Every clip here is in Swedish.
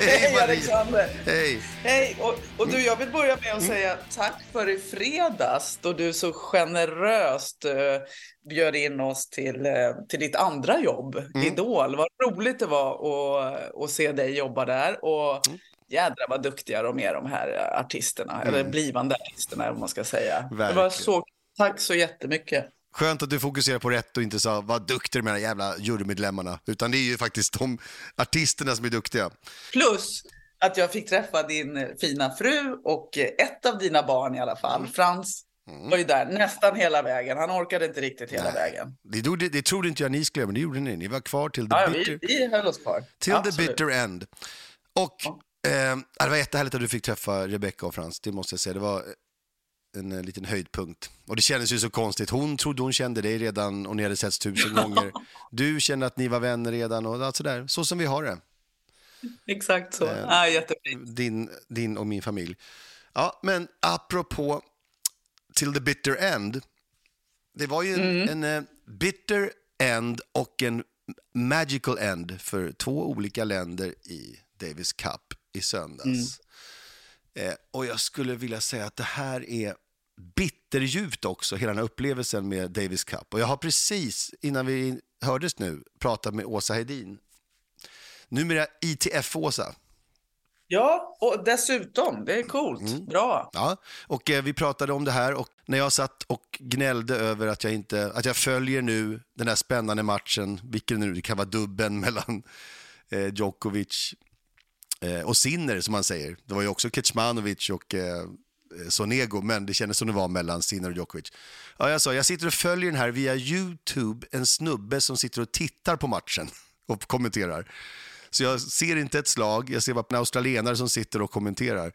Hej. Alexander! Hej! Hej! Och, och du, jag vill börja med att säga tack för i fredags då du så generöst eh, bjöd in oss till, eh, till ditt andra jobb, Idol. Vad roligt det var att, att se dig jobba där och jädra vad duktiga de är de här artisterna, eller blivande artisterna om man ska säga. Det var Verkligen. så, tack så jättemycket. Skönt att du fokuserar på rätt och inte sa vad duktiga de här jävla jurymedlemmarna. Utan det är ju faktiskt de artisterna som är duktiga. Plus att jag fick träffa din fina fru och ett av dina barn i alla fall, Mm. Frans, var ju där nästan hela vägen. Han orkade inte riktigt hela Nej. vägen. Det, gjorde, det trodde inte jag ni skulle göra, men det gjorde ni. Ni var kvar till the, Ja, bitter, vi, vi höll oss kvar. till the bitter end. Och eh, det var jättehärligt att du fick träffa Rebecca och Frans, det måste jag säga. Det var en, eh, liten höjdpunkt. Och det kändes ju så konstigt. Hon trodde hon kände dig redan och ni hade setts tusen gånger. Du kände att ni var vänner redan och allt sådär. Så som vi har det. Exakt så. Eh, Ja, jättefint. din, din och min familj. Ja, men apropå till the bitter end. Det var ju en, en eh, bitter end och en magical end för två olika länder i Davis Cup i söndags. Eh, och jag skulle vilja säga att det här är bitterljuvt också, hela den här upplevelsen med Davis Cup. Och jag har precis, innan vi hördes nu, pratat med Åsa Hedin. Numera ITF-Åsa. Ja, och dessutom, det är coolt. Mm. Bra. Ja, och eh, vi pratade om det här och när jag satt och gnällde över att jag inte, att jag följer nu den här spännande matchen, vilken nu det kan vara dubben mellan eh, Djokovic eh, och Sinner som man säger. Det var ju också Kecmanovic och eh, Sonego, men det kändes som det var mellan Sinner och Djokovic. Ja, jag sa, jag sitter och följer den här via YouTube, en snubbe som sitter och tittar på matchen och kommenterar. Så jag ser inte ett slag, jag ser bara en australienare som sitter och kommenterar.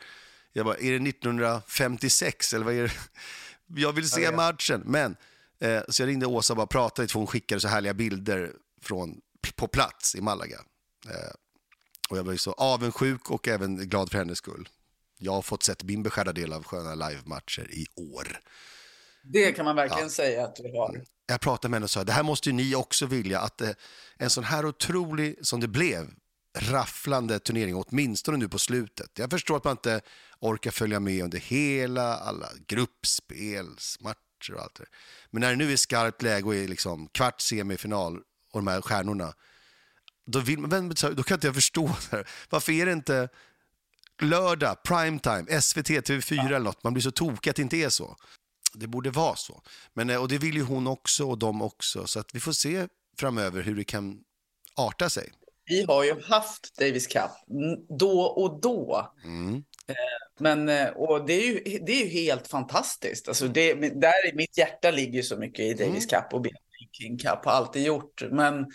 Jag bara, är det 1956 eller vad är det? Jag vill se matchen, men eh, så jag ringde Åsa och bara pratade lite för hon skickade så härliga bilder från, på plats i Malaga. Eh, och jag var ju så avundsjuk och även glad för hennes skull. Jag har fått sett min beskärda del av sköna live-matcher i år. Det kan man verkligen säga att du har. Jag pratade med henne och sa, det här måste ju ni också vilja, att eh, en sån här otrolig, som det blev, rafflande turnering, åtminstone nu på slutet. Jag förstår att man inte orkar följa med under hela, alla gruppspelsmatcher och allt det. Men när det nu är skarpt läge och är liksom kvart semifinal och de här stjärnorna, då, vill, men, då kan inte jag förstå, här, varför är det inte lördag, primetime, SVT, TV4 eller något, man blir så tokig att det inte är så. Det borde vara så. Men, eh, och det vill ju hon också och de också. Så att vi får se framöver hur det kan arta sig. Vi har ju haft Davis Cup mm, då och då. Mm. Eh, Men, eh, och det är ju, det är ju helt fantastiskt. Alltså det, där i mitt hjärta ligger så mycket i Davis Cup och King Cup, har alltid gjort. Men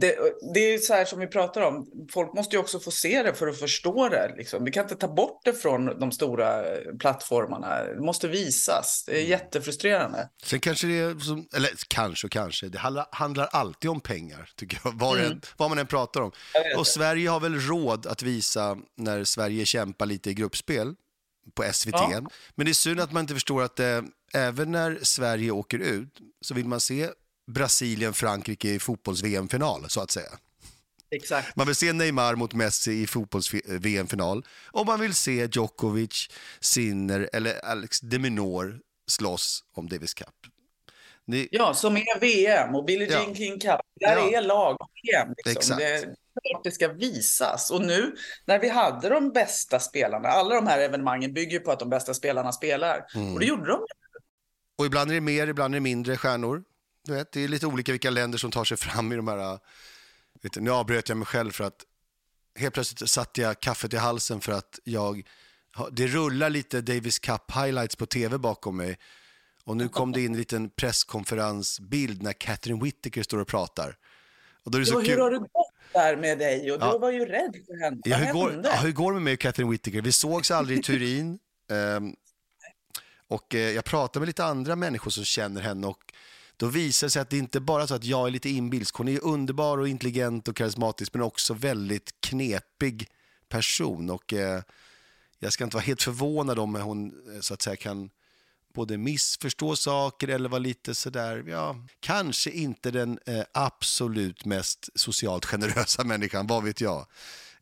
det, det, är så här som vi pratar om, folk måste ju också få se det för att förstå det. Liksom. Vi kan inte ta bort det från de stora eh, plattformarna. Det måste visas. Det är jättefrustrerande. Sen kanske det är, som, eller kanske och kanske, det handlar, handlar alltid om pengar, tycker jag, vad, mm. vad man än pratar om. Och Sverige har väl råd att visa när Sverige kämpar lite i gruppspel på SVT. Ja. Men det är synd att man inte förstår att eh, även när Sverige åker ut så vill man se Brasilien-Frankrike i fotbolls-VM-final, så att säga. Exakt. Man vill se Neymar mot Messi i fotbolls-VM-final och man vill se Djokovic, Sinner eller Alex de Minaur slåss om Davis Cup. Ni, Ja, som är VM och Billie Ja. Jean King Cup. Där Ja. är lag-VM. Liksom. Exakt. Det, det ska visas. Och nu när vi hade de bästa spelarna, alla de här evenemangen bygger på att de bästa spelarna spelar. Mm. Och det gjorde de. och ibland är det mer, ibland är det mindre stjärnor. Du vet, det är lite olika vilka länder som tar sig fram i de här... Vet du, nu avbröt jag mig själv för att helt plötsligt satte jag kaffet i halsen för att jag... Det rullar lite Davis Cup highlights på tv bakom mig. Och nu kom det in en liten presskonferensbild när Catherine Whittaker står och pratar. Och då är det så Ja, hur har det gått där med dig? Och Ja. du var ju rädd för henne. Ja, hur, går, ja, hur går det med mig och Catherine Whittaker? Vi sågs aldrig i Turin. ehm, och eh, jag pratade med lite andra människor som känner henne och då visar det sig att det inte bara är så att jag är lite inbilsk. Hon är ju underbar och intelligent och karismatisk men också väldigt knepig person. Och eh, jag ska inte vara helt förvånad om hon eh, så att säga kan både missförstå saker eller vara lite sådär, ja, kanske inte den eh, absolut mest socialt generösa människan, vad vet jag.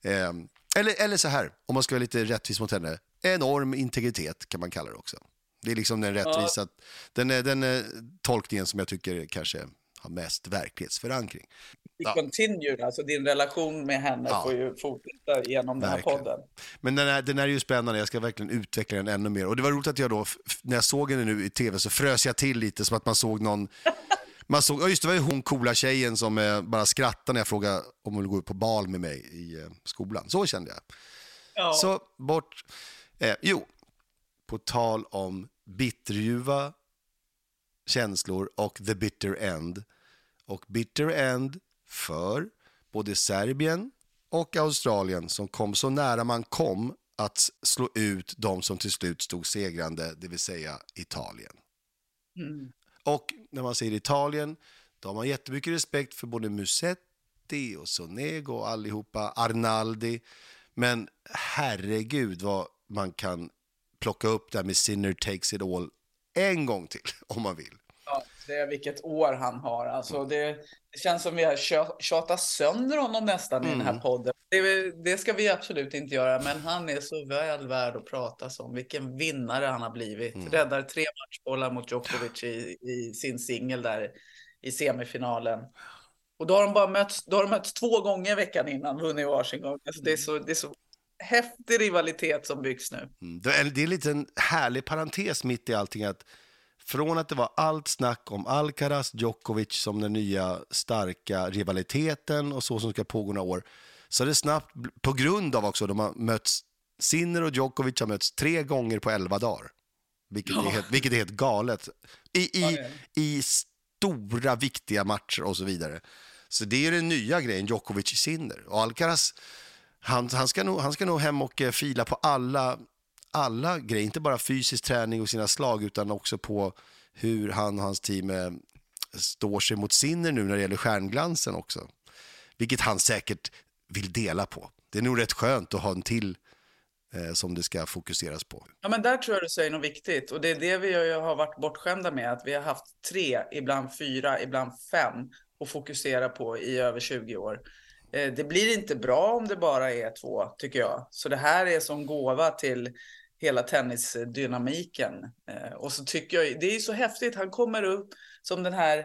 Eh, eller, eller så här, om man ska vara lite rättvis mot henne, enorm integritet kan man kalla det också. Det är liksom den rättvisa, ja. den, den eh, tolkningen som jag tycker kanske har mest verklighetsförankring. Ja. Continue, alltså din relation med henne ja. får ju fortsätta genom den här podden. Men den är, den är ju spännande, jag ska verkligen utveckla den ännu mer. Och det var roligt att jag då, när jag såg henne nu i tv så frös jag till lite som att man såg någon man såg, ja just det var ju hon coola tjejen som eh, bara skrattade när jag frågade om hon ville gå ut på bal med mig i eh, skolan. Så kände jag. Ja. Så bort. Eh, jo, på tal om bitterljuva känslor och the bitter end. Och bitter end för både Serbien och Australien som kom så nära man kom att slå ut de som till slut stod segrande, det vill säga Italien. Mm. Och när man säger Italien, då har man jättemycket respekt för både Musetti och Sonego och allihopa, Arnaldi. Men herregud vad man kan plocka upp det här med Sinner takes it all en gång till om man vill. Ja, det är vilket år han har. Alltså det, det känns som vi har tjatat sönder honom nästan mm. i den här mm. podden. Det, det, ska vi absolut inte göra, men han är så väl värd att prata om. Vilken vinnare han har blivit. Mm. Räddar tre matchbollar mot Djokovic i, i sin singel där i semifinalen. Och då har de bara mötts, då har de mötts två gånger veckan innan, vunnit varsin gång. Alltså det, är så, det är så häftig rivalitet som byggs nu. Mm. Det är, en liten härlig parentes mitt i allting. att från att det var allt snack om Alcaraz, Djokovic som den nya starka rivaliteten och så som ska pågå några år, så är det snabbt, på grund av också, de har mötts, Sinner och Djokovic har mötts tre gånger på elva dagar. Vilket, ja. är, helt, vilket är helt galet. I, i, ja, I stora, viktiga matcher och så vidare. Så det är den nya grejen, Djokovic-Sinner. Och Alcaraz, han, han, ska nog, han ska nog hem och eh, fila på alla alla grejer, inte bara fysisk träning och sina slag utan också på hur han och hans team eh, står sig mot Sinner nu när det gäller stjärnglansen också. Vilket han säkert vill dela på. Det är nog rätt skönt att ha en till eh, som det ska fokuseras på. Ja, men där tror jag du säger något viktigt och det är det vi har varit bortskämda med, att vi har haft tre, ibland fyra, ibland fem att fokusera på i över 20 år. Eh, det blir inte bra om det bara är två, tycker jag. Så det här är som gåva till hela tennisdynamiken. Eh, och så tycker jag, det är så häftigt, han kommer upp som den här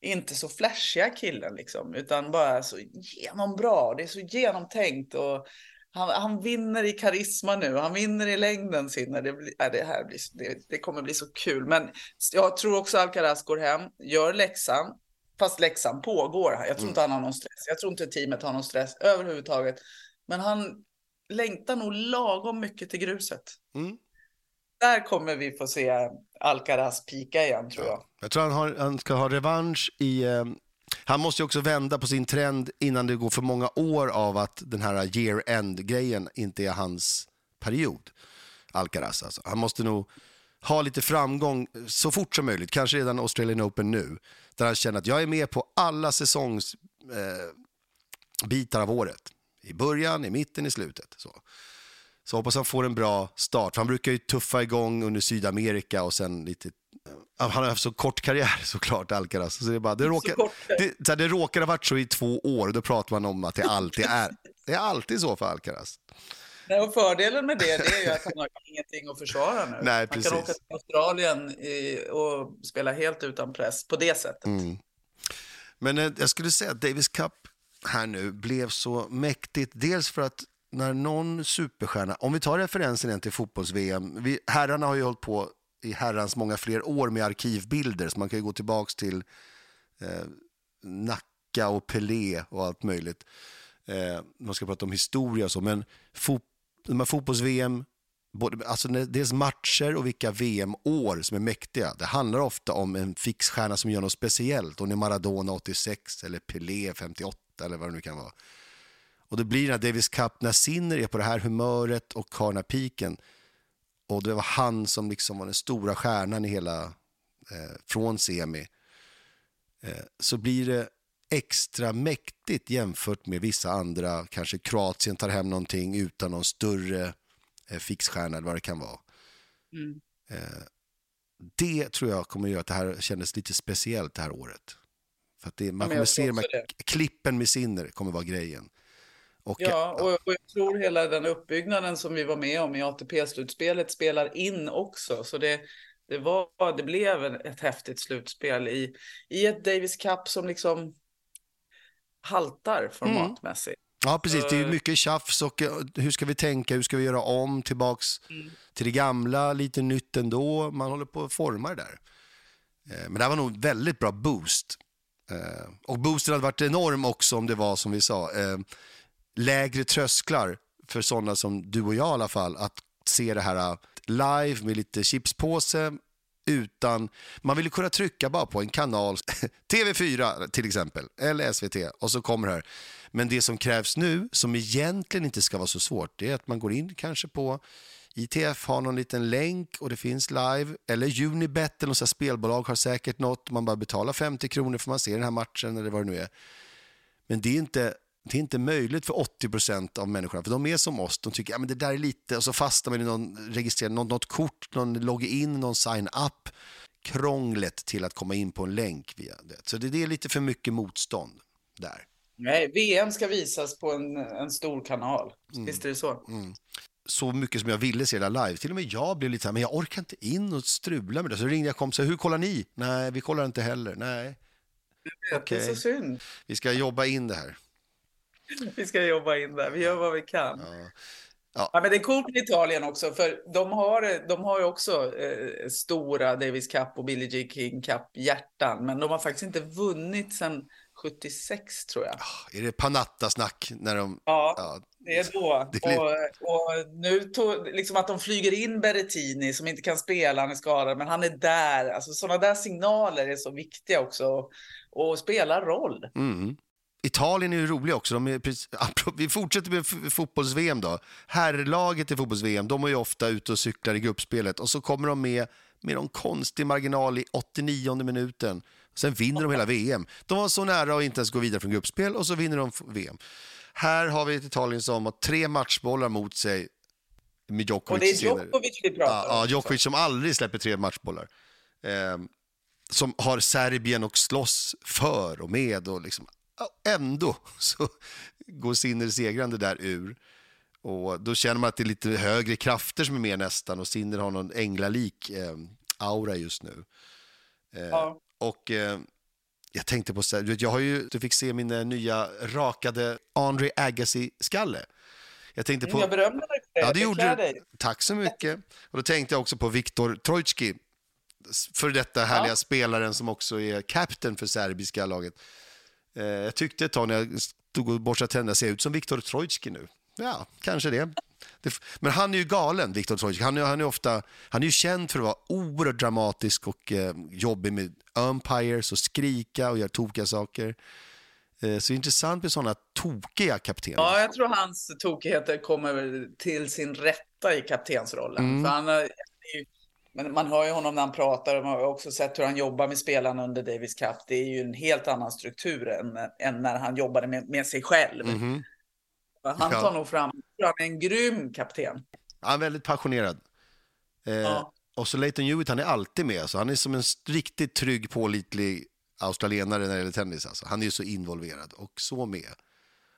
inte så flashiga killen liksom, utan bara så genombra. Det är så genomtänkt och han, han vinner i karisma nu. Han vinner i längden sin. Det, blir, äh, det här blir, det, det, kommer bli så kul. Men jag tror också Alcaraz går hem, gör läxan, fast läxan pågår. Jag tror mm. inte han har någon stress. Jag tror inte teamet har någon stress överhuvudtaget. Men han längtar nog lagom mycket till gruset. Mm. Där kommer vi få se Alcaraz pika igen tror jag. Jag tror han, har, han ska ha revansch i... Eh, han måste ju också vända på sin trend innan det går för många år av att den här year end-grejen inte är hans period. Alcaraz alltså. Han måste nog ha lite framgång så fort som möjligt, kanske redan Australian Open nu, där han känner att jag är med på alla säsongsbitar eh, av året. I början, i mitten, i slutet. Så. Så hoppas han får en bra start. Han brukar ju tuffa igång under Sydamerika och sen lite... Han har haft så kort karriär såklart, Alcaraz. Så det, bara, det, råkar, det, det råkar ha varit så i två år. Då pratar man om att det alltid är, det är alltid så för Alcaraz. Nej, och fördelen med det, det är ju att han har ingenting att försvara nu. Nej, precis. Han kan åka till Australien i, och spela helt utan press på det sättet. Mm. Men eh, jag skulle säga att Davis Cup här nu blev så mäktigt. Dels för att när någon superstjärna, om vi tar referensen igen till fotbolls-VM, herrarna har ju hållit på i herrans många fler år med arkivbilder, så man kan ju gå tillbaka till eh, Nacka och Pelé och allt möjligt. Eh, man ska prata om historia och så, men fot de här fotbolls-VM, alltså dels matcher och vilka VM-år som är mäktiga. Det handlar ofta om en fixstjärna som gör något speciellt. Om det är Maradona 86 eller Pelé 58 eller vad det nu kan vara. Och det blir den här Davis Cup när Sinner är på det här humöret och har den här piken. Och det var han som liksom var den stora stjärnan i hela, eh, från semi. Eh, så blir det extra mäktigt jämfört med vissa andra. Kanske Kroatien tar hem någonting utan någon större eh, fixstjärna eller vad det kan vara. Mm. Eh, det tror jag kommer att göra att det här kändes lite speciellt det här året. För att det, man kommer se de här klippen med Sinner kommer vara grejen. Och, Ja, och, och jag tror hela den uppbyggnaden som vi var med om i ATP-slutspelet spelar in också. Så det, det, var, det blev ett häftigt slutspel i, i ett Davis Cup som liksom haltar formatmässigt. Ja, precis. Det är Så- mycket tjafs och eh, hur ska vi tänka, hur ska vi göra om tillbaks Mm. till det gamla, lite nytt ändå. Man håller på att forma det där. Eh, Men det här var nog väldigt bra boost. Eh, Och boosten hade varit enorm också om det var som vi sa, eh, lägre trösklar för sådana som du och jag i alla fall, att se det här eh, live med lite chipspåse utan, man vill kunna trycka bara på en kanal, TV4 till exempel, eller SVT, och så kommer det här. Men det som krävs nu, som egentligen inte ska vara så svårt, det är att man går in kanske på ITF har någon liten länk och det finns live, eller Unibet eller något spelbolag har säkert något, man bara betalar 50 kronor för man ser den här matchen eller vad det nu är. Men det är inte, det är inte möjligt för 80% av människorna, för de är som oss, de tycker att ja, men det där är lite, och så fastnar man i någon registrering, något, något kort, någon login, någon sign-up. Krånglet till att komma in på en länk via det. Så det, det är lite för mycket motstånd där. Nej, VM ska visas på en, en stor kanal. Visst är det så? så mycket som jag ville se det live. Till och med jag blev lite så här, men jag orkar inte in och strula med det. Så ringde jag kompisar, hur kollar ni? Nej, vi kollar inte heller. Nej, Det är så synd. vi ska jobba in det här. Vi ska jobba in där. Vi gör vad vi kan. Ja. Ja. men det är coolt med Italien också, för de har, de har ju också eh, stora Davis Cup och Billie Jean King Cup-hjärtan, men de har faktiskt inte vunnit sedan 76 tror jag. Är det panatta-snack när de... Ja, Ja, det är då. Det är- Och, och nu tog, liksom att de flyger in Berrettini som inte kan spela, han är skadad, men han är där. Alltså sådana där signaler är så viktiga också och, och spelar roll. mm. Italien är ju roliga också. De är, precis- vi fortsätter med fotbolls-VM då. Herrlaget i fotbolls-VM, de är ju ofta ute och cyklar i gruppspelet och så kommer de med med någon konstig marginal i 89 minuten. Sen vinner de hela VM. De var så nära att inte ens gå vidare från gruppspel och så vinner de VM. Här har vi ett Italien som har tre matchbollar mot sig med Djokovic. Och det är. Djokovic vi pratar Ja, ja, om. Djokovic som aldrig släpper tre matchbollar. Eh, som har Serbien och slåss för och med och liksom, ja, ändå så går Sinner segrande där ur. Och då känner man att det är lite högre krafter som är med nästan och Sinner har någon änglalik eh, aura just nu. Eh, Ja. Och eh, jag tänkte på, så här, du vet, jag har ju, du fick se min eh, nya rakade Andre Agassi-skalle. Jag tänkte på... Jag berömmer dig. Ja, det gjorde du. Tack så mycket. Och då tänkte jag också på Viktor Trojtski, för detta härliga spelaren som också är captain för serbiska laget. Eh, jag tyckte ett tag när jag stod och borstade tänderna, ser jag ut som Viktor Trojtski nu? Ja, kanske det. det. Men han är ju galen, Viktor Trojtski. Han är, han, är ofta, han är ju känd för att vara oerhört dramatisk och eh, jobbig med umpires och skrika och göra tokiga saker. Eh, så intressant med sådana tokiga kaptener. Ja, jag tror hans tokigheter kommer till sin rätta i kaptensrollen. Mm. För han, är är ju, men man hör ju honom när han pratar och man har också sett hur han jobbar med spelarna under Davis Cup. Det är ju en helt annan struktur än, än när han jobbade med, med sig själv. Mhm. Han Ja. tar nog fram, han är en grym kapten. Han är väldigt passionerad. Eh, Ja. Och så Leighton Hewitt, han är alltid med. Så han är som en riktigt trygg, pålitlig australienare när det gäller tennis. Alltså. Han är ju så involverad och så med.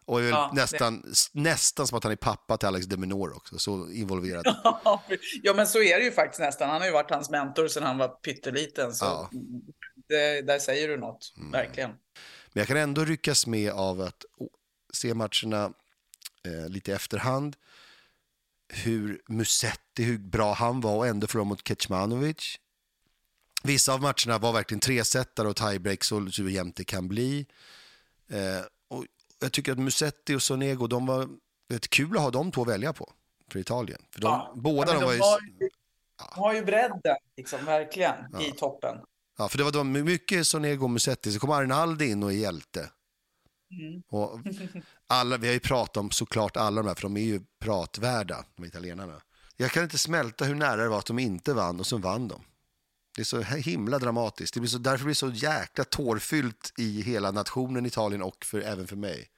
Och är väl Ja, det- nästan, nästan som att han är pappa till Alex de Minor också, så involverad. ja, men så är det ju faktiskt nästan. Han har ju varit hans mentor sedan han var pytteliten. Så Ja. det, där säger du något, verkligen. Men jag kan ändå ryckas med av att se matcherna eh, lite efterhand. Hur Musetti, hur bra han var och ändå förlora mot Kecmanovic. Vissa av matcherna var verkligen tresetare och tiebreak så hur jämnt det kan bli. Eh, jag tycker att Musetti och Sonego, de var vet, kul att ha de två att välja på för Italien. För de, Ja. båda Ja, de var de ju... har ju, de har ju bredden, liksom, verkligen, i toppen. Ja, för det var, var mycket Sonego och Musetti, så kom Arnaldi in och är hjälte. Mm. Och alla, vi har ju pratat om såklart alla de här, för de är ju pratvärda, de italienarna. Jag kan inte smälta hur nära det var att de inte vann och så vann de. Det är så himla dramatiskt. Det blir så, därför blir det så jäkla tårfyllt i hela nationen Italien och för, även för mig.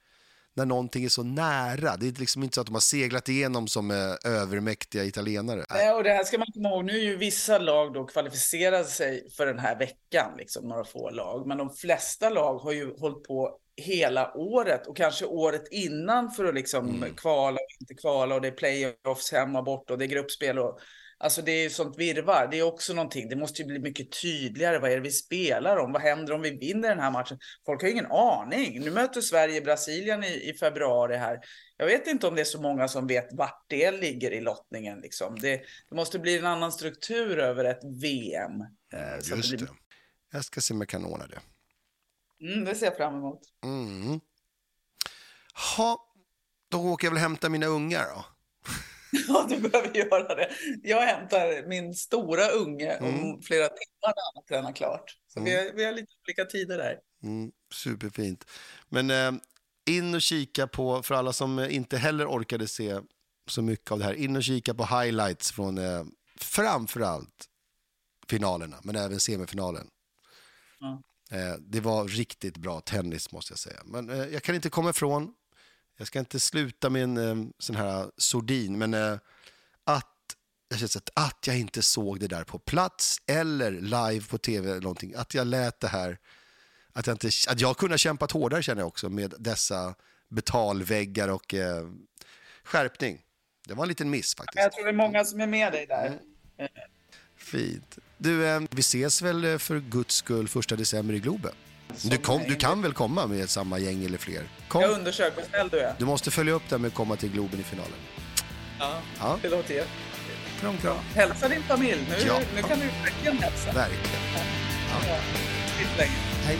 när någonting är så nära. Det är liksom inte så att de har seglat igenom som eh, övermäktiga italienare. Nej, och det här ska man komma ihåg. Nu är ju vissa lag då kvalificerade sig för den här veckan, liksom några få lag. Men de flesta lag har ju hållit på hela året och kanske året innan för att liksom Mm. kvala och inte kvala och det är playoffs hemma bort och det är gruppspel och alltså det är ju sånt virvar. Det är också någonting. Det måste ju bli mycket tydligare. Vad är det vi spelar om? Vad händer om vi vinner den här matchen? Folk har ingen aning. Nu möter Sverige Brasilien i, i februari här. Jag vet inte om det är så många som vet vart det ligger i lottningen. Liksom. Det, det måste bli en annan struktur över ett VM. eh, Just blir- det. Jag ska se om jag kan ordna det. Mm, det ser jag fram emot. Mm. Ha, då åker jag väl hämta mina ungar då. Ja, du behöver göra det. Jag hämtar min stora unge om Mm. flera timmar när han har tränat klart. Så vi, har, vi har lite olika tider där. Mm, superfint. Men eh, in och kika på, för alla som inte heller orkade se så mycket av det här, in och kika på highlights från eh, framförallt finalerna, men även semifinalen. Ja. Eh, det var riktigt bra tennis måste jag säga. Men eh, jag kan inte komma ifrån, jag ska inte sluta med en eh, sån här sordin, men eh, att jag känner så att, att jag inte såg det där på plats eller live på tv eller någonting, att jag lät det här att jag, inte, att jag kunde ha kämpat hårdare känner jag också med dessa betalväggar och eh, skärpning. Det var en liten miss faktiskt. jag tror det är många som är med dig där. Mm. Fint. Du, eh, vi ses väl eh, för guds skull första december i Globen? Du, kom, du kan väl komma med samma gäng eller fler? Jag Kom. undersöker vad snäll du är. Du måste följa upp det med att komma till Globen i finalen. Ja, Ja. det låter jätte- Kram, kram. Hälsa din familj. Nu, Ja. nu kan du verkligen hälsa. Verkligen. Ja. Länge. Hej.